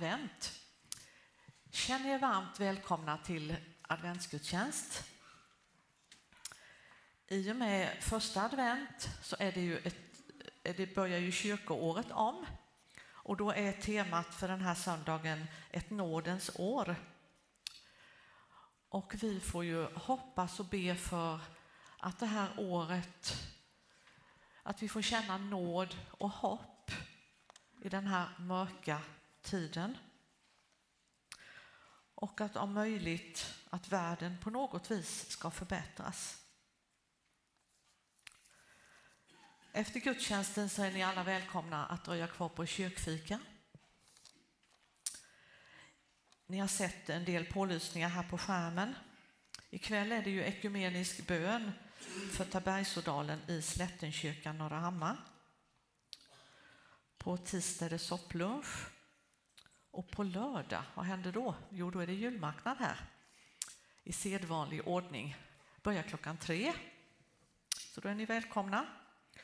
Advent. Känn er varmt välkomna till adventsgudstjänst. I och med första advent så är det ju ett, det börjar ju kyrkoåret om och då är temat för den här söndagen ett nådens år. Och vi får ju hoppas och be för att det här året, att vi får känna nåd och hopp i den här mörka tiden. Och att om möjligt att världen på något vis ska förbättras. Efter gudstjänsten så är ni alla välkomna att dröja kvar på kyrkfika. Ni har sett en del pålysningar här på skärmen. Ikväll är det ju ekumenisk bön för Tabergsådalen i Slättenkyrkan Norra Hammar. På tisdag är det sopplunch och på lördag, vad händer då? Jo, då är det julmarknad här i sedvanlig ordning. Börjar klockan tre, så då är ni välkomna.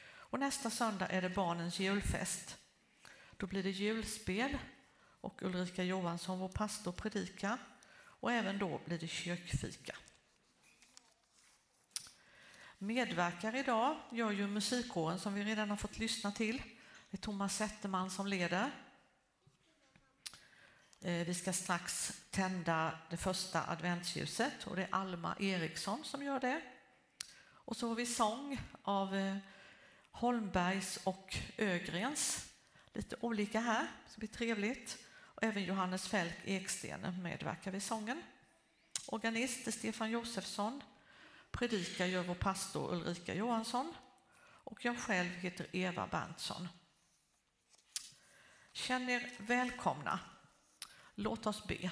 Och nästa söndag är det barnens julfest. Då blir det julspel och Ulrika Johansson, vår pastor, predikar och även då blir det kyrkfika. Medverkar idag gör ju musikkåren som vi redan har fått lyssna till. Det är Thomas Zetterman som leder. Eh, vi ska strax tända det första adventsljuset och det är Alma Eriksson som gör det. Och så har vi sång av eh, Holmbergs och Ögrens. Lite olika här, det blir trevligt. Och även Johannes Fälk Eksten medverkar vid sången. Organist är Stefan Josefsson. Predikar gör vår pastor Ulrika Johansson. Och jag själv heter Eva Berntsson. Känn er välkomna. Låt oss be.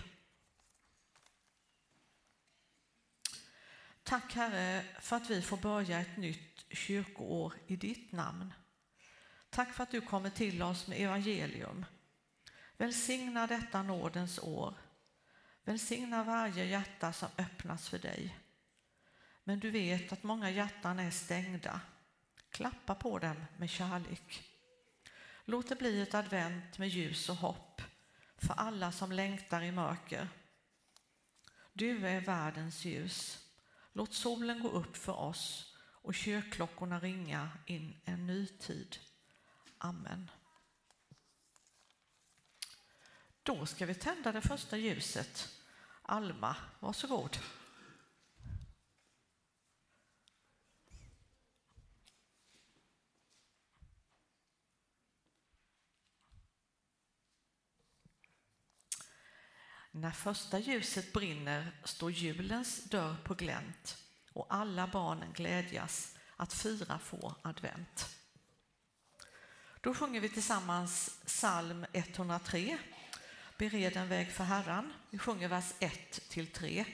Tack Herre för att vi får börja ett nytt kyrkoår i ditt namn. Tack för att du kommer till oss med evangelium. Välsigna detta nådens år. Välsigna varje hjärta som öppnas för dig. Men du vet att många hjärtan är stängda. Klappa på dem med kärlek. Låt det bli ett advent med ljus och hopp för alla som längtar i mörker. Du är världens ljus. Låt solen gå upp för oss och kyrkklockorna ringa in en ny tid. Amen. Då ska vi tända det första ljuset. Alma, varsågod. När första ljuset brinner står julens dörr på glänt och alla barnen glädjas att fira få advent. Då sjunger vi tillsammans psalm 103, Bered en väg för Herren. Vi sjunger vers 1 till 3.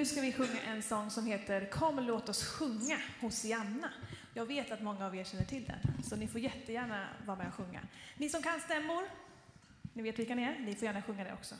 Nu ska vi sjunga en sång som heter Kom låt oss sjunga hos Janna. Jag vet att många av er känner till den, så ni får jättegärna vara med och sjunga. Ni som kan stämmor, ni vet vilka ni är, ni får gärna sjunga det också.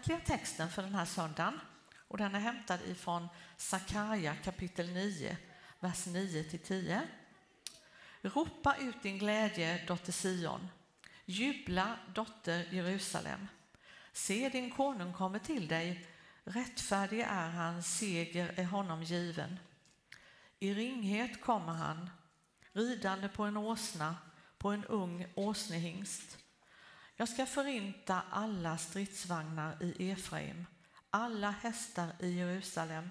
Egentliga texten för den här söndagen. Och den är hämtad ifrån Sakarja kapitel 9, vers 9 till 10. Ropa ut din glädje, dotter Sion. Jubla, dotter Jerusalem. Se, din konung kommer till dig. Rättfärdig är han, seger är honom given. I ringhet kommer han, ridande på en åsna, på en ung åsnehingst. Jag ska förinta alla stridsvagnar i Efraim, alla hästar i Jerusalem.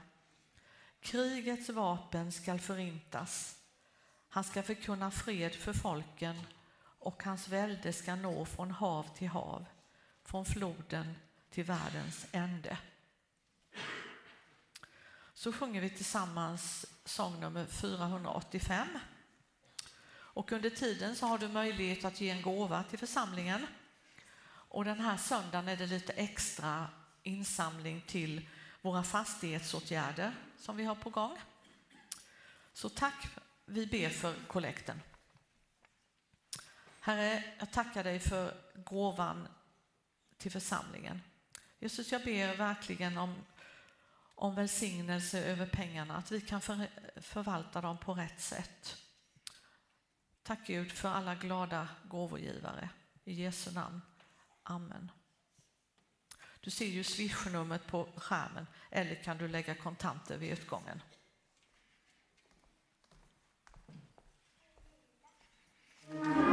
Krigets vapen skall förintas. Han ska förkunna fred för folken och hans välde ska nå från hav till hav, från floden till världens ände. Så sjunger vi tillsammans sång nummer 485. Och under tiden så har du möjlighet att ge en gåva till församlingen. Och den här söndagen är det lite extra insamling till våra fastighetsåtgärder som vi har på gång. Så tack, vi ber för kollekten. Herre, jag tackar dig för gåvan till församlingen. Jesus, jag ber verkligen om, om välsignelse över pengarna, att vi kan för, förvalta dem på rätt sätt. Tack Gud för alla glada gåvogivare. I Jesu namn. Amen. Du ser ju swishnumret på skärmen eller kan du lägga kontanter vid utgången. Mm.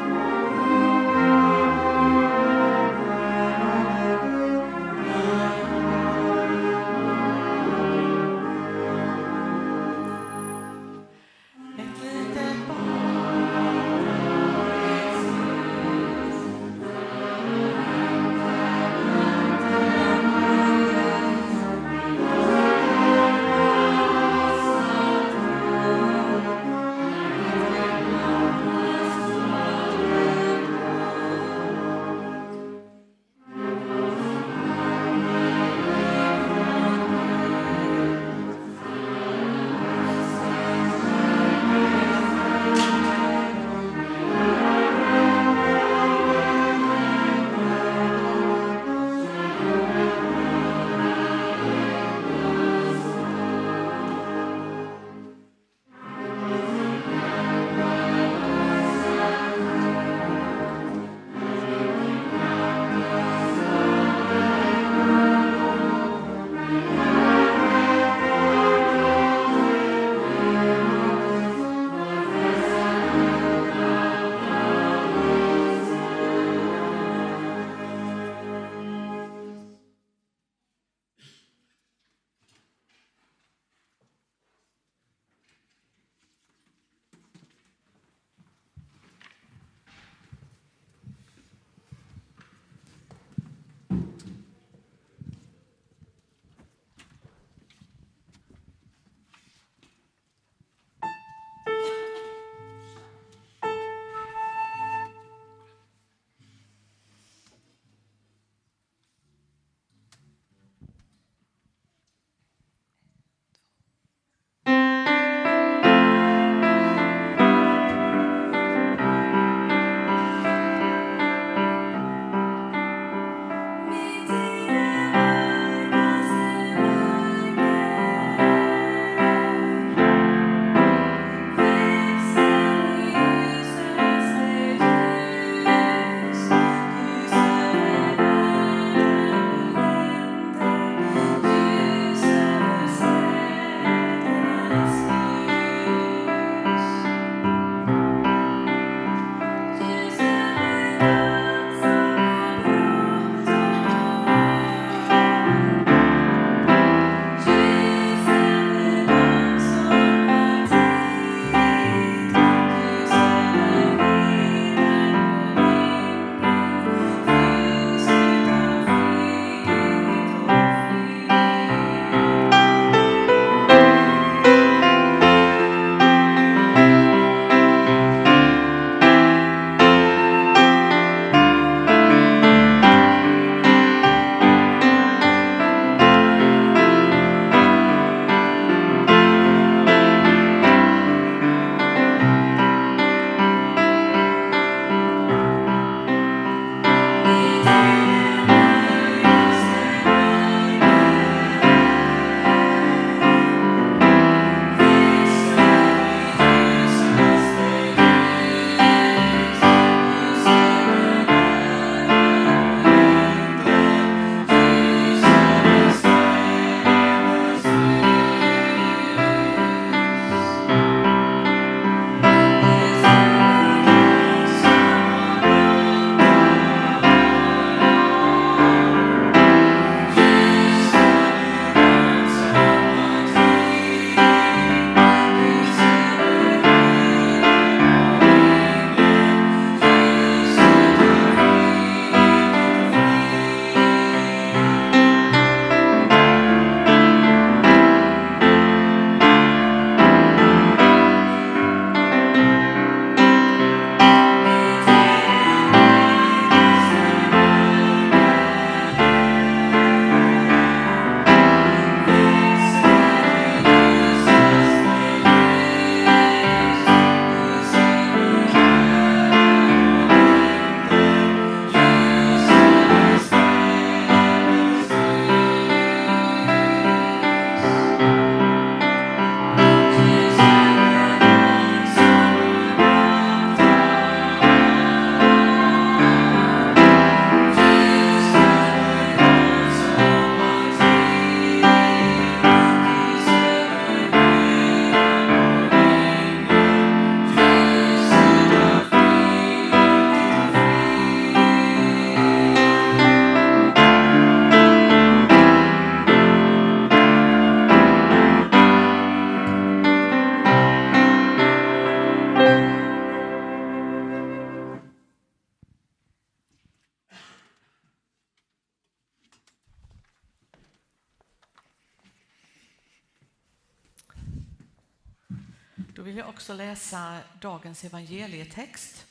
Läsa dagens evangelietext.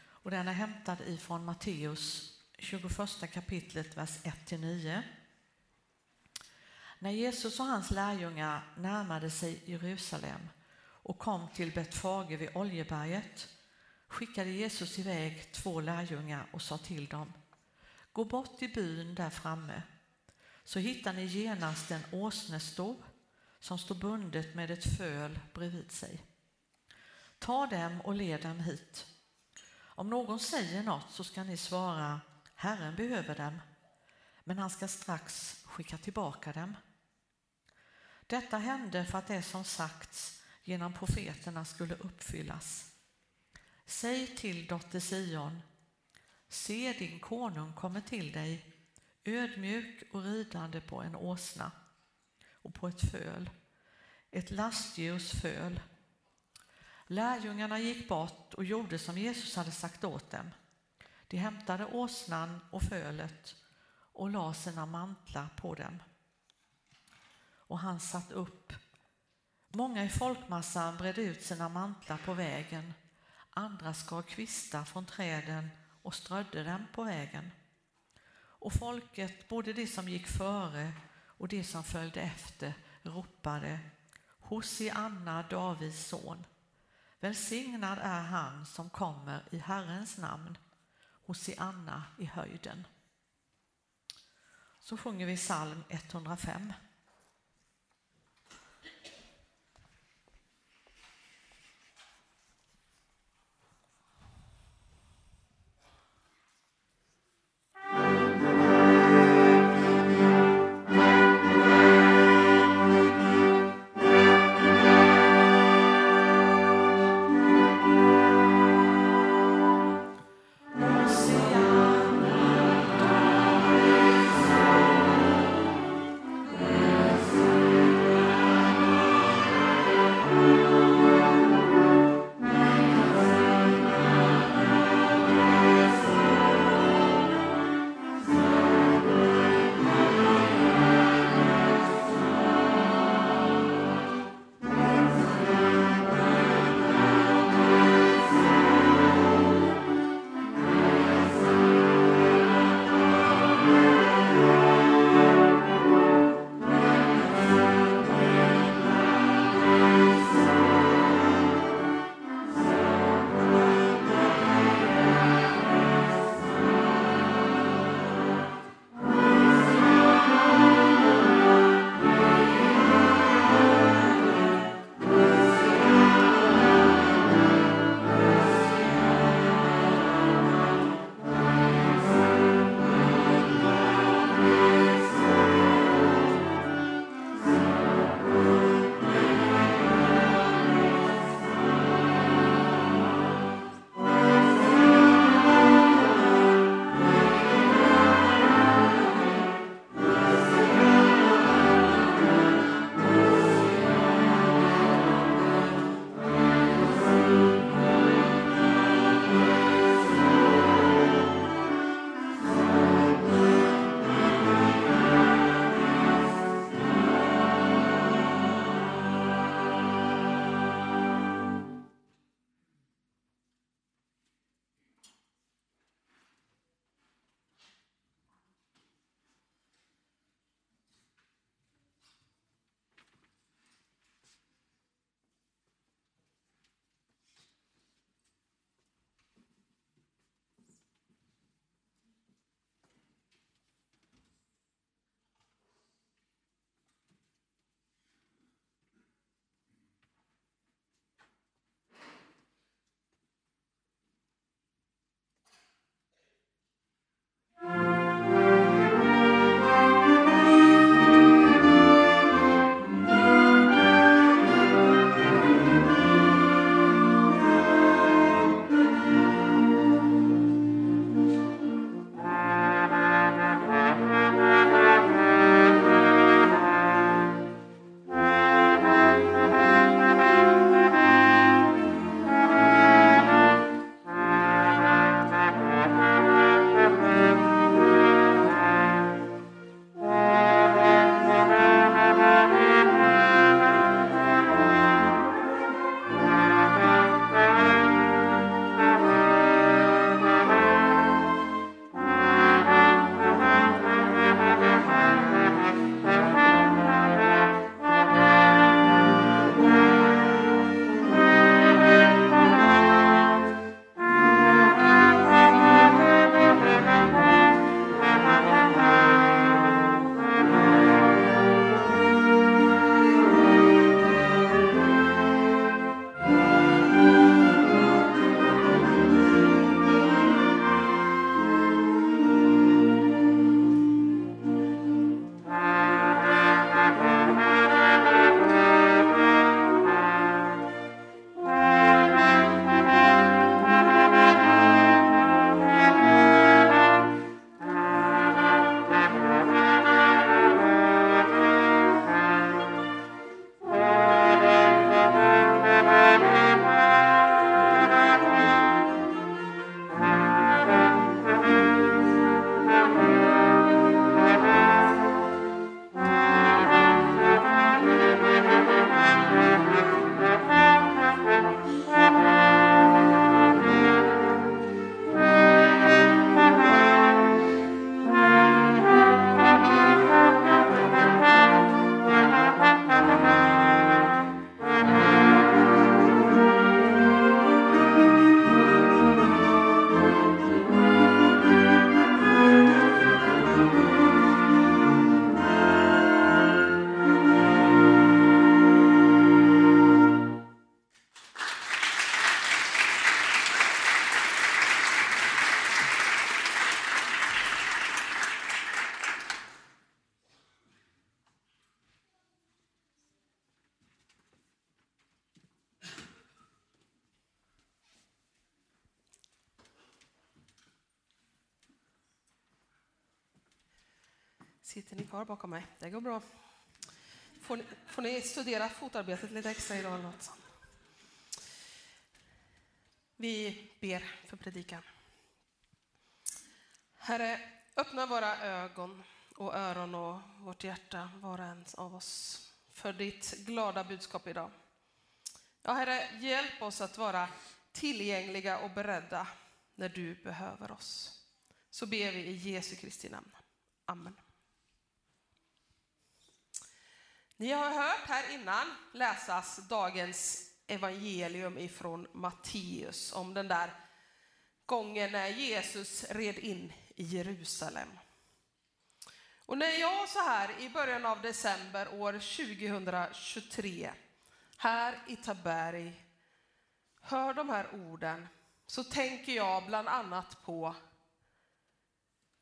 Och den är hämtad ifrån Matteus 21 kapitlet, vers 1-9. När Jesus och hans lärjungar närmade sig Jerusalem och kom till Betfage vid Oljeberget skickade Jesus iväg två lärjungar och sa till dem Gå bort i byn där framme så hittar ni genast en åsnesto som står bundet med ett föl bredvid sig. Ta dem och led dem hit. Om någon säger något så ska ni svara Herren behöver dem, men han ska strax skicka tillbaka dem. Detta hände för att det som sagts genom profeterna skulle uppfyllas. Säg till dotter Sion, se din konung kommer till dig, ödmjuk och ridande på en åsna och på ett föl, ett lastdjurs föl. Lärjungarna gick bort och gjorde som Jesus hade sagt åt dem. De hämtade åsnan och fölet och la sina mantlar på dem. Och han satt upp. Många i folkmassan bredde ut sina mantlar på vägen. Andra skar kvistar från träden och strödde dem på vägen. Och folket, både de som gick före och de som följde efter, ropade Hosianna, Davids son. Välsignad är han som kommer i Herrens namn. Hosianna i höjden. Så sjunger vi psalm 105. Kvar bakom mig? Det går bra. Får ni, får ni studera fotarbetet lite extra idag eller något? Vi ber för predikan. Herre, öppna våra ögon och öron och vårt hjärta, var och en av oss, för ditt glada budskap idag. Ja, Herre, hjälp oss att vara tillgängliga och beredda när du behöver oss. Så ber vi i Jesu Kristi namn. Amen. Ni har hört här innan läsas dagens evangelium ifrån Matteus om den där gången när Jesus red in i Jerusalem. Och när jag så här i början av december år 2023 här i Taberg hör de här orden så tänker jag bland annat på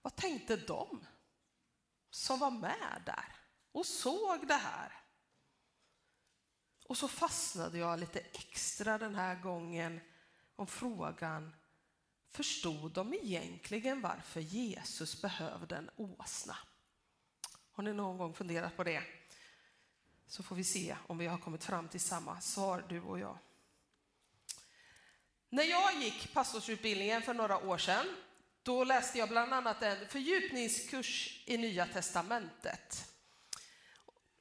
vad tänkte de som var med där och såg det här? Och så fastnade jag lite extra den här gången om frågan Förstod de egentligen varför Jesus behövde en åsna? Har ni någon gång funderat på det? Så får vi se om vi har kommit fram till samma svar, du och jag. När jag gick pastorsutbildningen för några år sedan, då läste jag bland annat en fördjupningskurs i Nya Testamentet.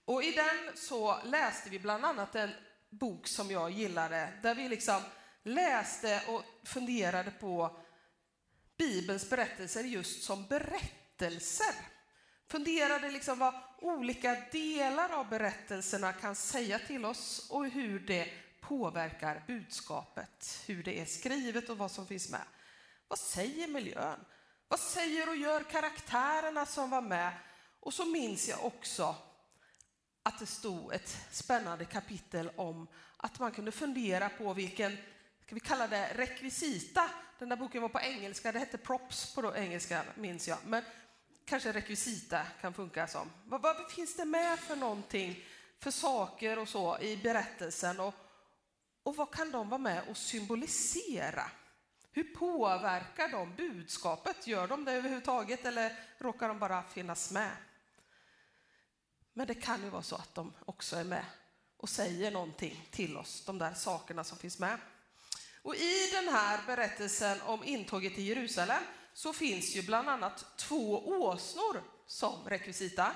Och i den så läste vi bland annat en bok som jag gillade, där vi liksom läste och funderade på Bibelns berättelser just som berättelser. Funderade liksom vad olika delar av berättelserna kan säga till oss och hur det påverkar budskapet, hur det är skrivet och vad som finns med. Vad säger miljön? Vad säger och gör karaktärerna som var med? Och så minns jag också att det stod ett spännande kapitel om att man kunde fundera på vilken, ska vi kalla det rekvisita, den där boken var på engelska, det hette props på engelska minns jag, men kanske rekvisita kan funka som. Vad, vad finns det med för någonting, för saker och så i berättelsen och, och vad kan de vara med och symbolisera? Hur påverkar de budskapet? Gör de det överhuvudtaget eller råkar de bara finnas med? Men det kan ju vara så att de också är med och säger någonting till oss, de där sakerna som finns med. Och i den här berättelsen om intåget i Jerusalem så finns ju bland annat två åsnor som rekvisita.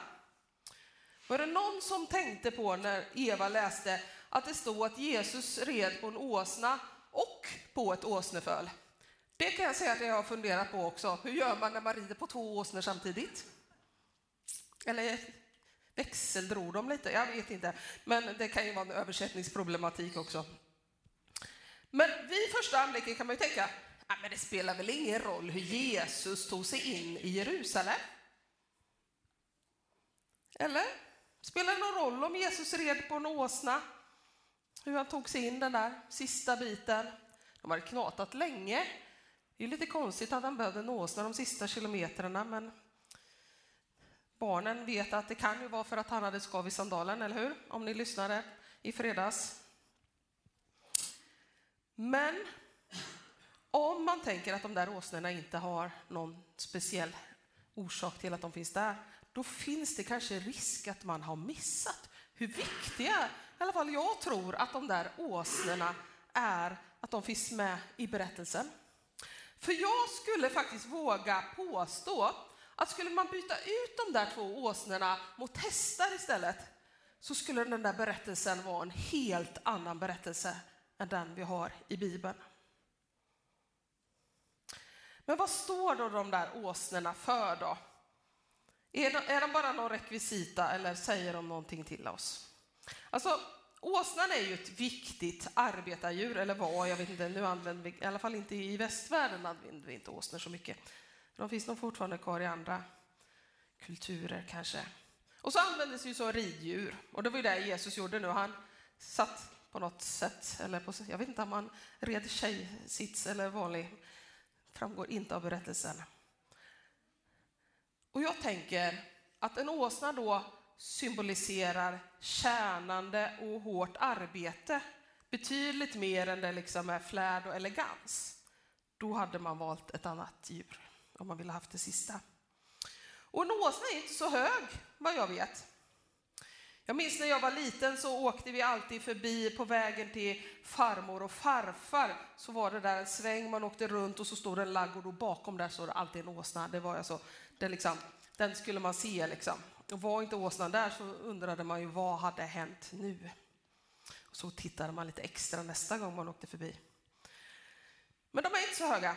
Var det någon som tänkte på när Eva läste att det stod att Jesus red på en åsna och på ett åsneföl? Det kan jag säga att jag har funderat på också. Hur gör man när man rider på två åsnor samtidigt? Eller växeldrog de lite? Jag vet inte. Men det kan ju vara en översättningsproblematik också. Men vid första anblicken kan man ju tänka, men det spelar väl ingen roll hur Jesus tog sig in i Jerusalem? Eller? Spelar det någon roll om Jesus red på en åsna? Hur han tog sig in den där sista biten? De hade knatat länge. Det är lite konstigt att han behövde en åsna de sista kilometrarna, men barnen vet att det kan ju vara för att han hade skav i sandalen, eller hur? Om ni lyssnade i fredags. Men om man tänker att de där åsnorna inte har någon speciell orsak till att de finns där, då finns det kanske risk att man har missat hur viktiga, i alla fall jag tror, att de där åsnorna är, att de finns med i berättelsen. För jag skulle faktiskt våga påstå att skulle man byta ut de där två åsnorna mot hästar istället, så skulle den där berättelsen vara en helt annan berättelse än den vi har i Bibeln. Men vad står då de där åsnorna för då? Är de, är de bara någon rekvisita eller säger de någonting till oss? Alltså, åsnan är ju ett viktigt arbetardjur, eller var, jag vet inte, nu använder vi, i alla fall inte i västvärlden använder vi inte åsnor så mycket. De finns nog fortfarande kvar i andra kulturer kanske. Och så användes ju så riddjur, och det var ju det Jesus gjorde nu. Han satt på något sätt, eller på, jag vet inte om han red tjejsits eller vanlig, framgår inte av berättelsen. Och jag tänker att en åsna då symboliserar tjänande och hårt arbete betydligt mer än det liksom är flärd och elegans. Då hade man valt ett annat djur om man ville haft det sista. Och en åsna är inte så hög, vad jag vet. Jag minns när jag var liten så åkte vi alltid förbi på vägen till farmor och farfar. Så var det där en sväng, man åkte runt och så stod det en laggård och bakom där stod det alltid en åsna. Det var alltså, det liksom, den skulle man se liksom. Och var inte åsnan där så undrade man ju vad hade hänt nu? Och så tittade man lite extra nästa gång man åkte förbi. Men de är inte så höga.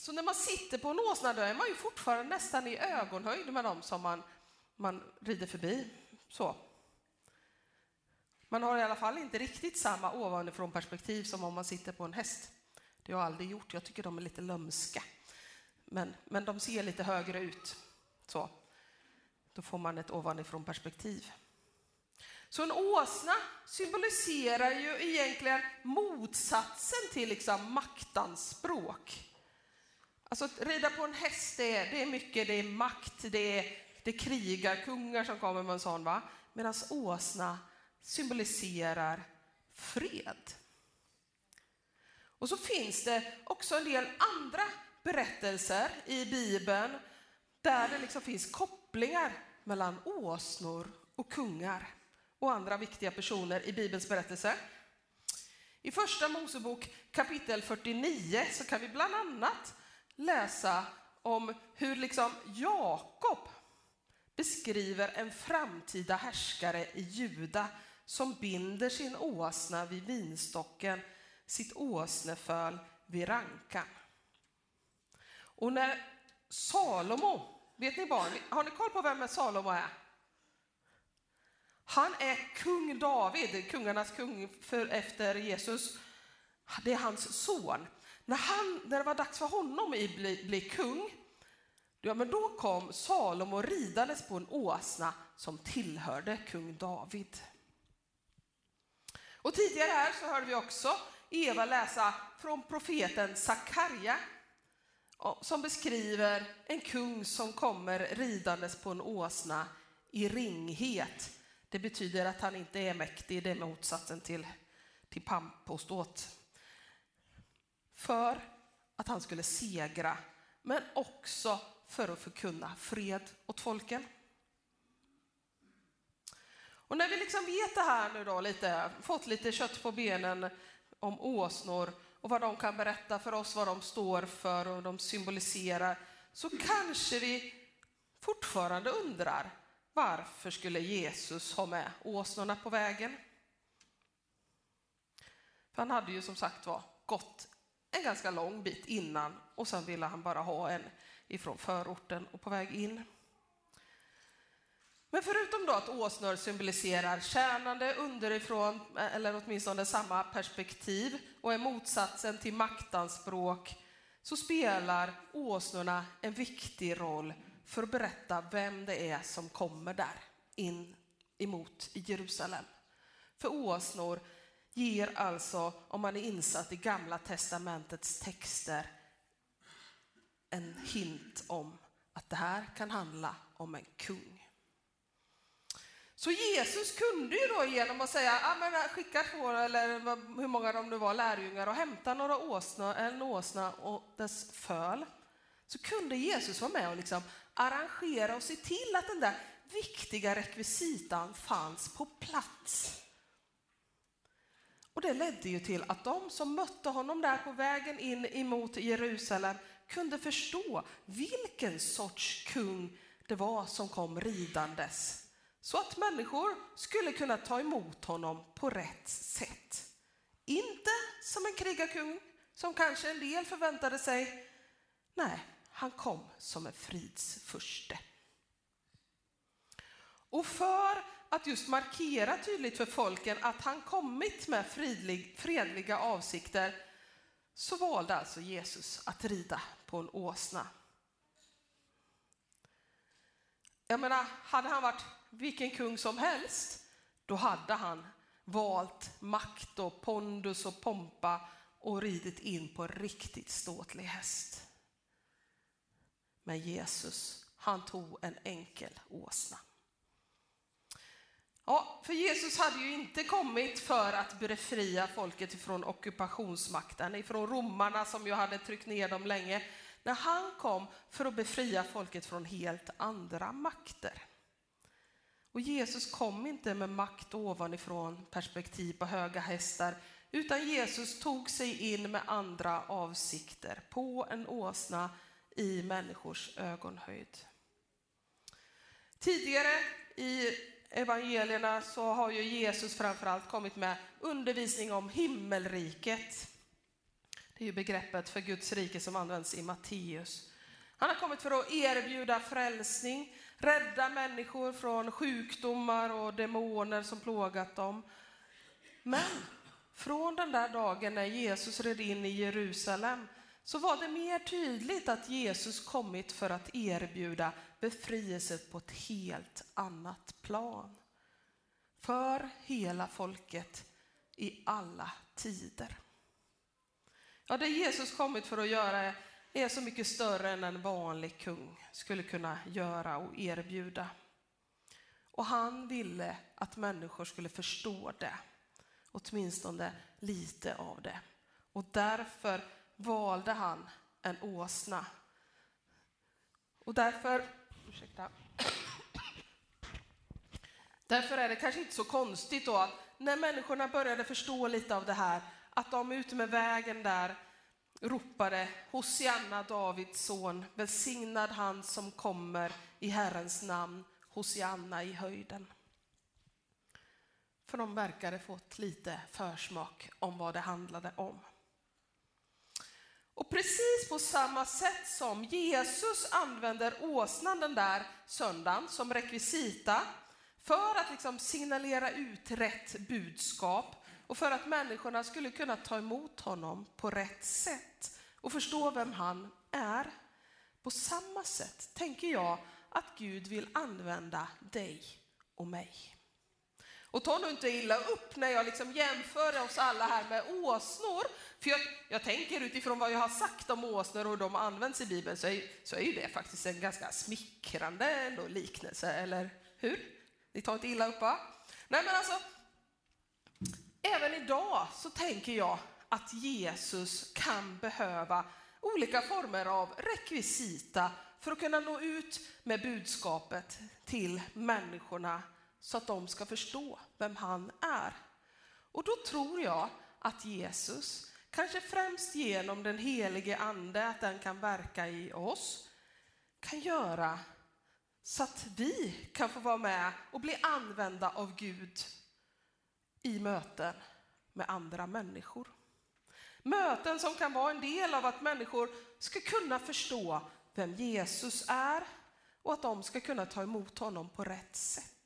Så när man sitter på en åsna då är man ju fortfarande nästan i ögonhöjd med dem som man, man rider förbi. Så. Man har i alla fall inte riktigt samma ovanifrån perspektiv som om man sitter på en häst. Det har jag aldrig gjort. Jag tycker de är lite lömska. Men, men de ser lite högre ut. Så. Då får man ett ovanifrån perspektiv. Så en åsna symboliserar ju egentligen motsatsen till liksom maktanspråk. Alltså att rida på en häst, det är, det är mycket, det är makt, det är, det är krigarkungar som kommer med en sån. Va? Medan åsna symboliserar fred. Och så finns det också en del andra berättelser i Bibeln där det liksom finns kopplingar mellan åsnor och kungar och andra viktiga personer i Bibelns berättelse. I Första Mosebok kapitel 49 så kan vi bland annat läsa om hur liksom Jakob beskriver en framtida härskare i Juda som binder sin åsna vid vinstocken, sitt åsneföl vid rankan. Och när Salomo, vet ni barn, har ni koll på vem Salomo är? Han är kung David, kungarnas kung för, efter Jesus. Det är hans son. När, han, när det var dags för honom att bli, bli kung, ja, men då kom Salomo ridandes på en åsna som tillhörde kung David. Och tidigare här så hörde vi också Eva läsa från profeten Sakarja som beskriver en kung som kommer ridandes på en åsna i ringhet. Det betyder att han inte är mäktig, det är motsatsen till, till pamp och ståt. För att han skulle segra, men också för att förkunna fred åt folken. Och när vi liksom vet det här nu då, lite, fått lite kött på benen om åsnor och vad de kan berätta för oss, vad de står för och de symboliserar, så kanske vi fortfarande undrar varför skulle Jesus ha med åsnorna på vägen? För han hade ju som sagt var gått en ganska lång bit innan och sen ville han bara ha en ifrån förorten och på väg in. Men förutom då att åsnor symboliserar tjänande underifrån, eh, eller åtminstone samma perspektiv, och är motsatsen till maktanspråk, så spelar åsnorna en viktig roll för att berätta vem det är som kommer där in emot Jerusalem. För åsnor ger alltså, om man är insatt i Gamla testamentets texter, en hint om att det här kan handla om en kung. Så Jesus kunde ju då genom att säga, ah, men skicka två, eller hur många de nu var, lärjungar och hämta några åsna, en åsna och dess föl. Så kunde Jesus vara med och liksom arrangera och se till att den där viktiga rekvisitan fanns på plats. Och det ledde ju till att de som mötte honom där på vägen in emot Jerusalem kunde förstå vilken sorts kung det var som kom ridandes så att människor skulle kunna ta emot honom på rätt sätt. Inte som en krigarkung som kanske en del förväntade sig. Nej, han kom som en fridsfurste. Och för att just markera tydligt för folken att han kommit med fridlig, fredliga avsikter så valde alltså Jesus att rida på en åsna. Jag menar, hade han varit vilken kung som helst, då hade han valt makt och pondus och pompa och ridit in på en riktigt ståtlig häst. Men Jesus, han tog en enkel åsna. Ja, för Jesus hade ju inte kommit för att befria folket från ockupationsmakten, ifrån romarna som ju hade tryckt ner dem länge. när han kom för att befria folket från helt andra makter. Och Jesus kom inte med makt ovanifrån perspektiv på höga hästar, utan Jesus tog sig in med andra avsikter på en åsna i människors ögonhöjd. Tidigare i evangelierna så har ju Jesus framförallt kommit med undervisning om himmelriket. Det är ju begreppet för Guds rike som används i Matteus. Han har kommit för att erbjuda frälsning, rädda människor från sjukdomar och demoner som plågat dem. Men från den där dagen när Jesus red in i Jerusalem så var det mer tydligt att Jesus kommit för att erbjuda befrielse på ett helt annat plan. För hela folket i alla tider. Ja, det Jesus kommit för att göra är så mycket större än en vanlig kung skulle kunna göra och erbjuda. Och han ville att människor skulle förstå det, åtminstone lite av det. Och därför valde han en åsna. Och därför, ursäkta, därför är det kanske inte så konstigt då att när människorna började förstå lite av det här, att de ute med vägen där ropade Hosianna, Davids son, välsignad han som kommer i Herrens namn, Hosianna i höjden. För de verkade fått lite försmak om vad det handlade om. Och precis på samma sätt som Jesus använder åsnan den där söndagen som rekvisita för att liksom signalera ut rätt budskap och för att människorna skulle kunna ta emot honom på rätt sätt och förstå vem han är. På samma sätt tänker jag att Gud vill använda dig och mig. Och ta nu inte illa upp när jag liksom jämför oss alla här med åsnor. För jag, jag, tänker utifrån vad jag har sagt om åsnor och hur de används i Bibeln så är, så är ju det faktiskt en ganska smickrande ändå liknelse, eller hur? Ni tar inte illa upp va? Nej men alltså, även idag så tänker jag att Jesus kan behöva olika former av rekvisita för att kunna nå ut med budskapet till människorna så att de ska förstå vem han är. Och då tror jag att Jesus, kanske främst genom den helige ande, att den kan verka i oss, kan göra så att vi kan få vara med och bli använda av Gud i möten med andra människor. Möten som kan vara en del av att människor ska kunna förstå vem Jesus är och att de ska kunna ta emot honom på rätt sätt.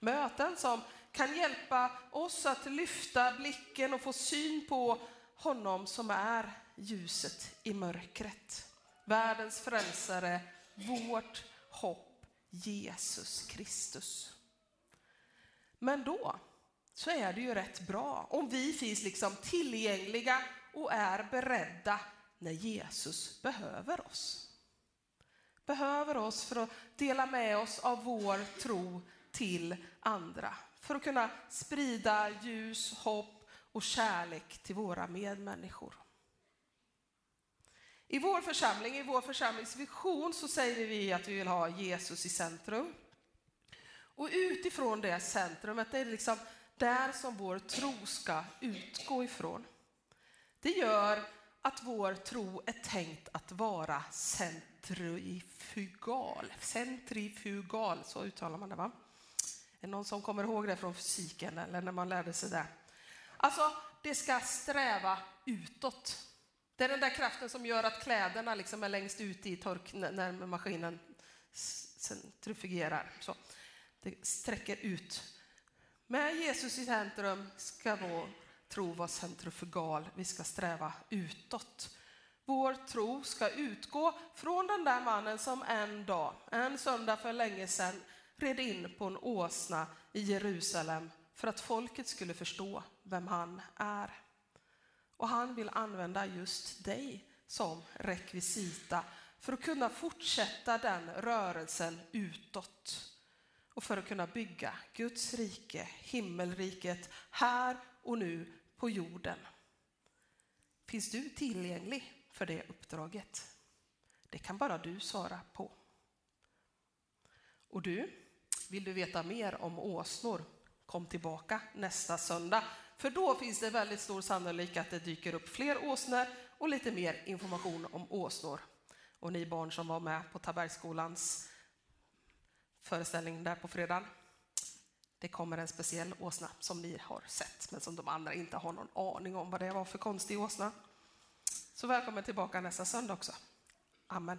Möten som kan hjälpa oss att lyfta blicken och få syn på honom som är ljuset i mörkret. Världens frälsare, vårt hopp, Jesus Kristus. Men då så är det ju rätt bra om vi finns liksom tillgängliga och är beredda när Jesus behöver oss. Behöver oss för att dela med oss av vår tro till andra. För att kunna sprida ljus, hopp och kärlek till våra medmänniskor. I vår församling, i vår församlingsvision så säger vi att vi vill ha Jesus i centrum. Och utifrån det centrumet, det är liksom där som vår tro ska utgå ifrån. Det gör att vår tro är tänkt att vara centrifugal. Centrifugal, så uttalar man det va? Är det någon som kommer ihåg det från fysiken eller när man lärde sig det? Alltså, det ska sträva utåt. Det är den där kraften som gör att kläderna liksom är längst ut i tork när maskinen centrifugerar. Så. Det sträcker ut. Med Jesus i centrum ska vår tro vara centrifugal. Vi ska sträva utåt. Vår tro ska utgå från den där mannen som en dag, en söndag för länge sedan, red in på en åsna i Jerusalem för att folket skulle förstå vem han är. Och han vill använda just dig som rekvisita för att kunna fortsätta den rörelsen utåt och för att kunna bygga Guds rike, himmelriket, här och nu på jorden. Finns du tillgänglig för det uppdraget? Det kan bara du svara på. Och du, vill du veta mer om åsnor? Kom tillbaka nästa söndag, för då finns det väldigt stor sannolikhet att det dyker upp fler åsnor och lite mer information om åsnor. Och ni barn som var med på Tabergsskolans föreställning där på fredagen, det kommer en speciell åsna som ni har sett, men som de andra inte har någon aning om vad det var för konstig åsna. Så välkommen tillbaka nästa söndag också. Amen.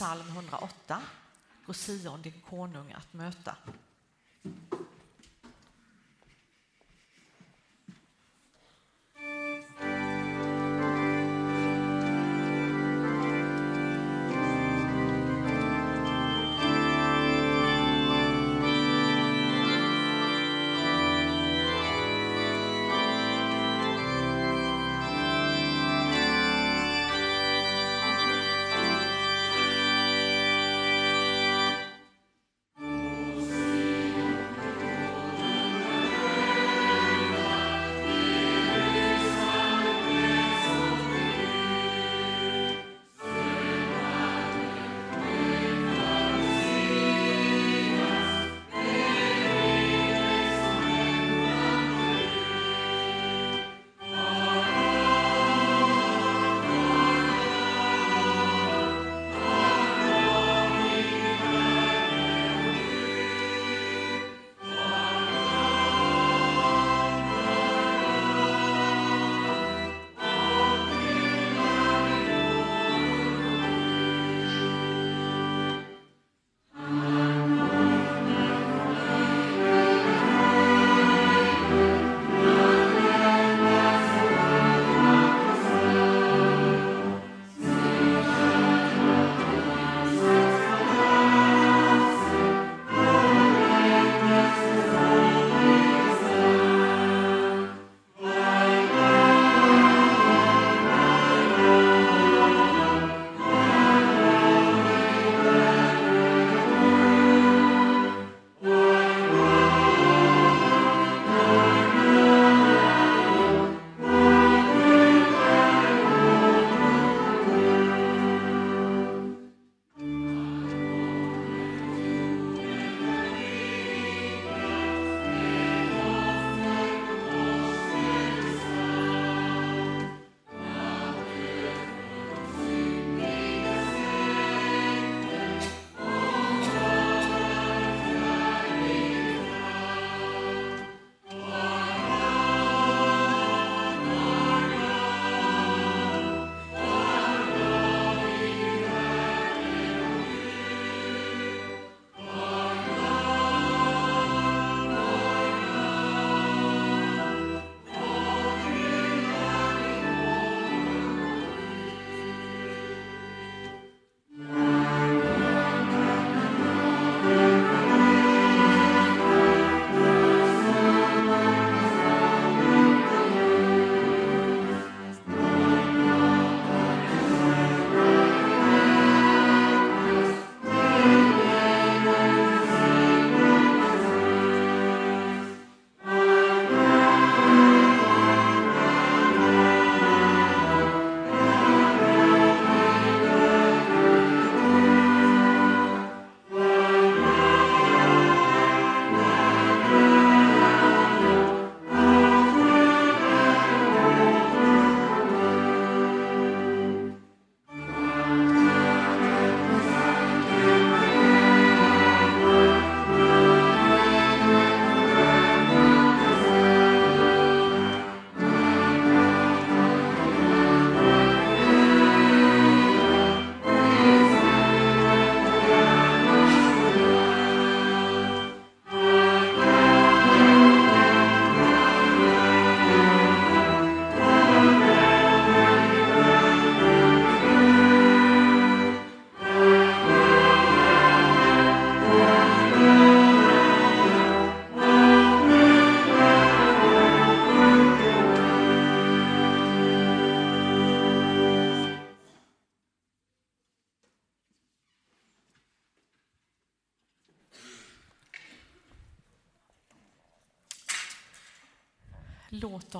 Psalm 108, Gå Sion din konung att möta.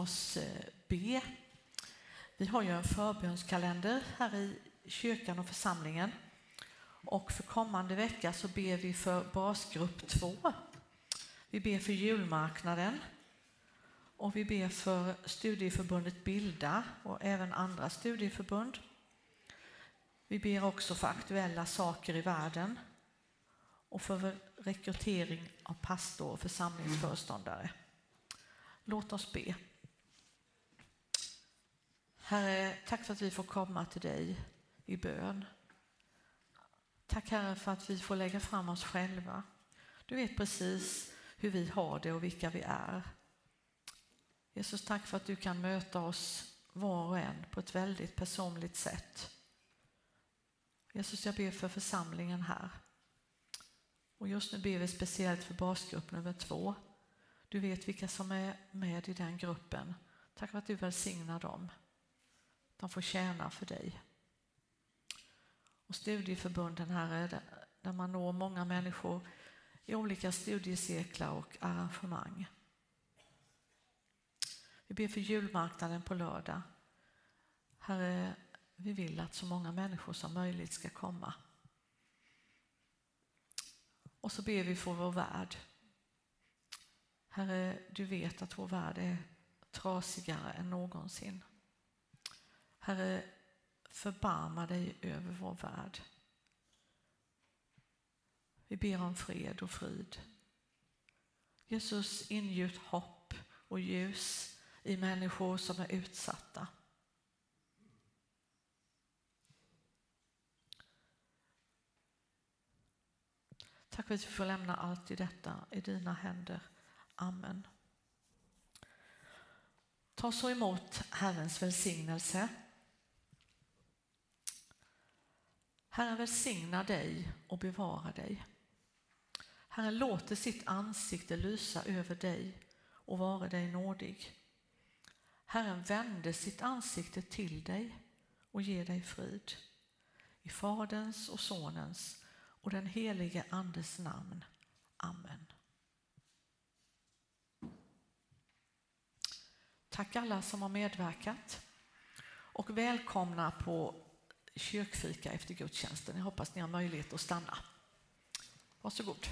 Oss eh, be. Vi har ju en förbönskalender här i kyrkan och församlingen. Och för kommande vecka så ber vi för basgrupp 2. Vi ber för julmarknaden. Och vi ber för studieförbundet Bilda och även andra studieförbund. Vi ber också för aktuella saker i världen och för rekrytering av pastor och församlingsföreståndare. Låt oss be. Herre, tack för att vi får komma till dig i bön. Tack Herre för att vi får lägga fram oss själva. Du vet precis hur vi har det och vilka vi är. Jesus, tack för att du kan möta oss var och en på ett väldigt personligt sätt. Jesus, jag ber för församlingen här. Och just nu ber vi speciellt för basgrupp nummer två. Du vet vilka som är med i den gruppen. Tack för att du välsignar dem. De får tjäna för dig. Och studieförbunden här eh, är där man når många människor i olika studiecirklar och arrangemang. Vi ber för julmarknaden på lördag. Herre, vi vill att så många människor som möjligt ska komma. Och så ber vi för vår värld. Herre, du vet att vår värld är trasigare än någonsin. Herre, förbarma dig över vår värld. Vi ber om fred och frid. Jesus, ingjut hopp och ljus i människor som är utsatta. Tack för att vi får lämna allt i detta i dina händer. Amen. Ta så emot Herrens välsignelse. Herren välsigna dig och bevara dig. Herren låter sitt ansikte lysa över dig och vara dig nådig. Herren vände sitt ansikte till dig och ger dig frid. I Faderns och Sonens och den helige Andes namn. Amen. Tack alla som har medverkat och välkomna på Kyrkfika efter gudstjänsten. Jag hoppas ni har möjlighet att stanna. Varsågod.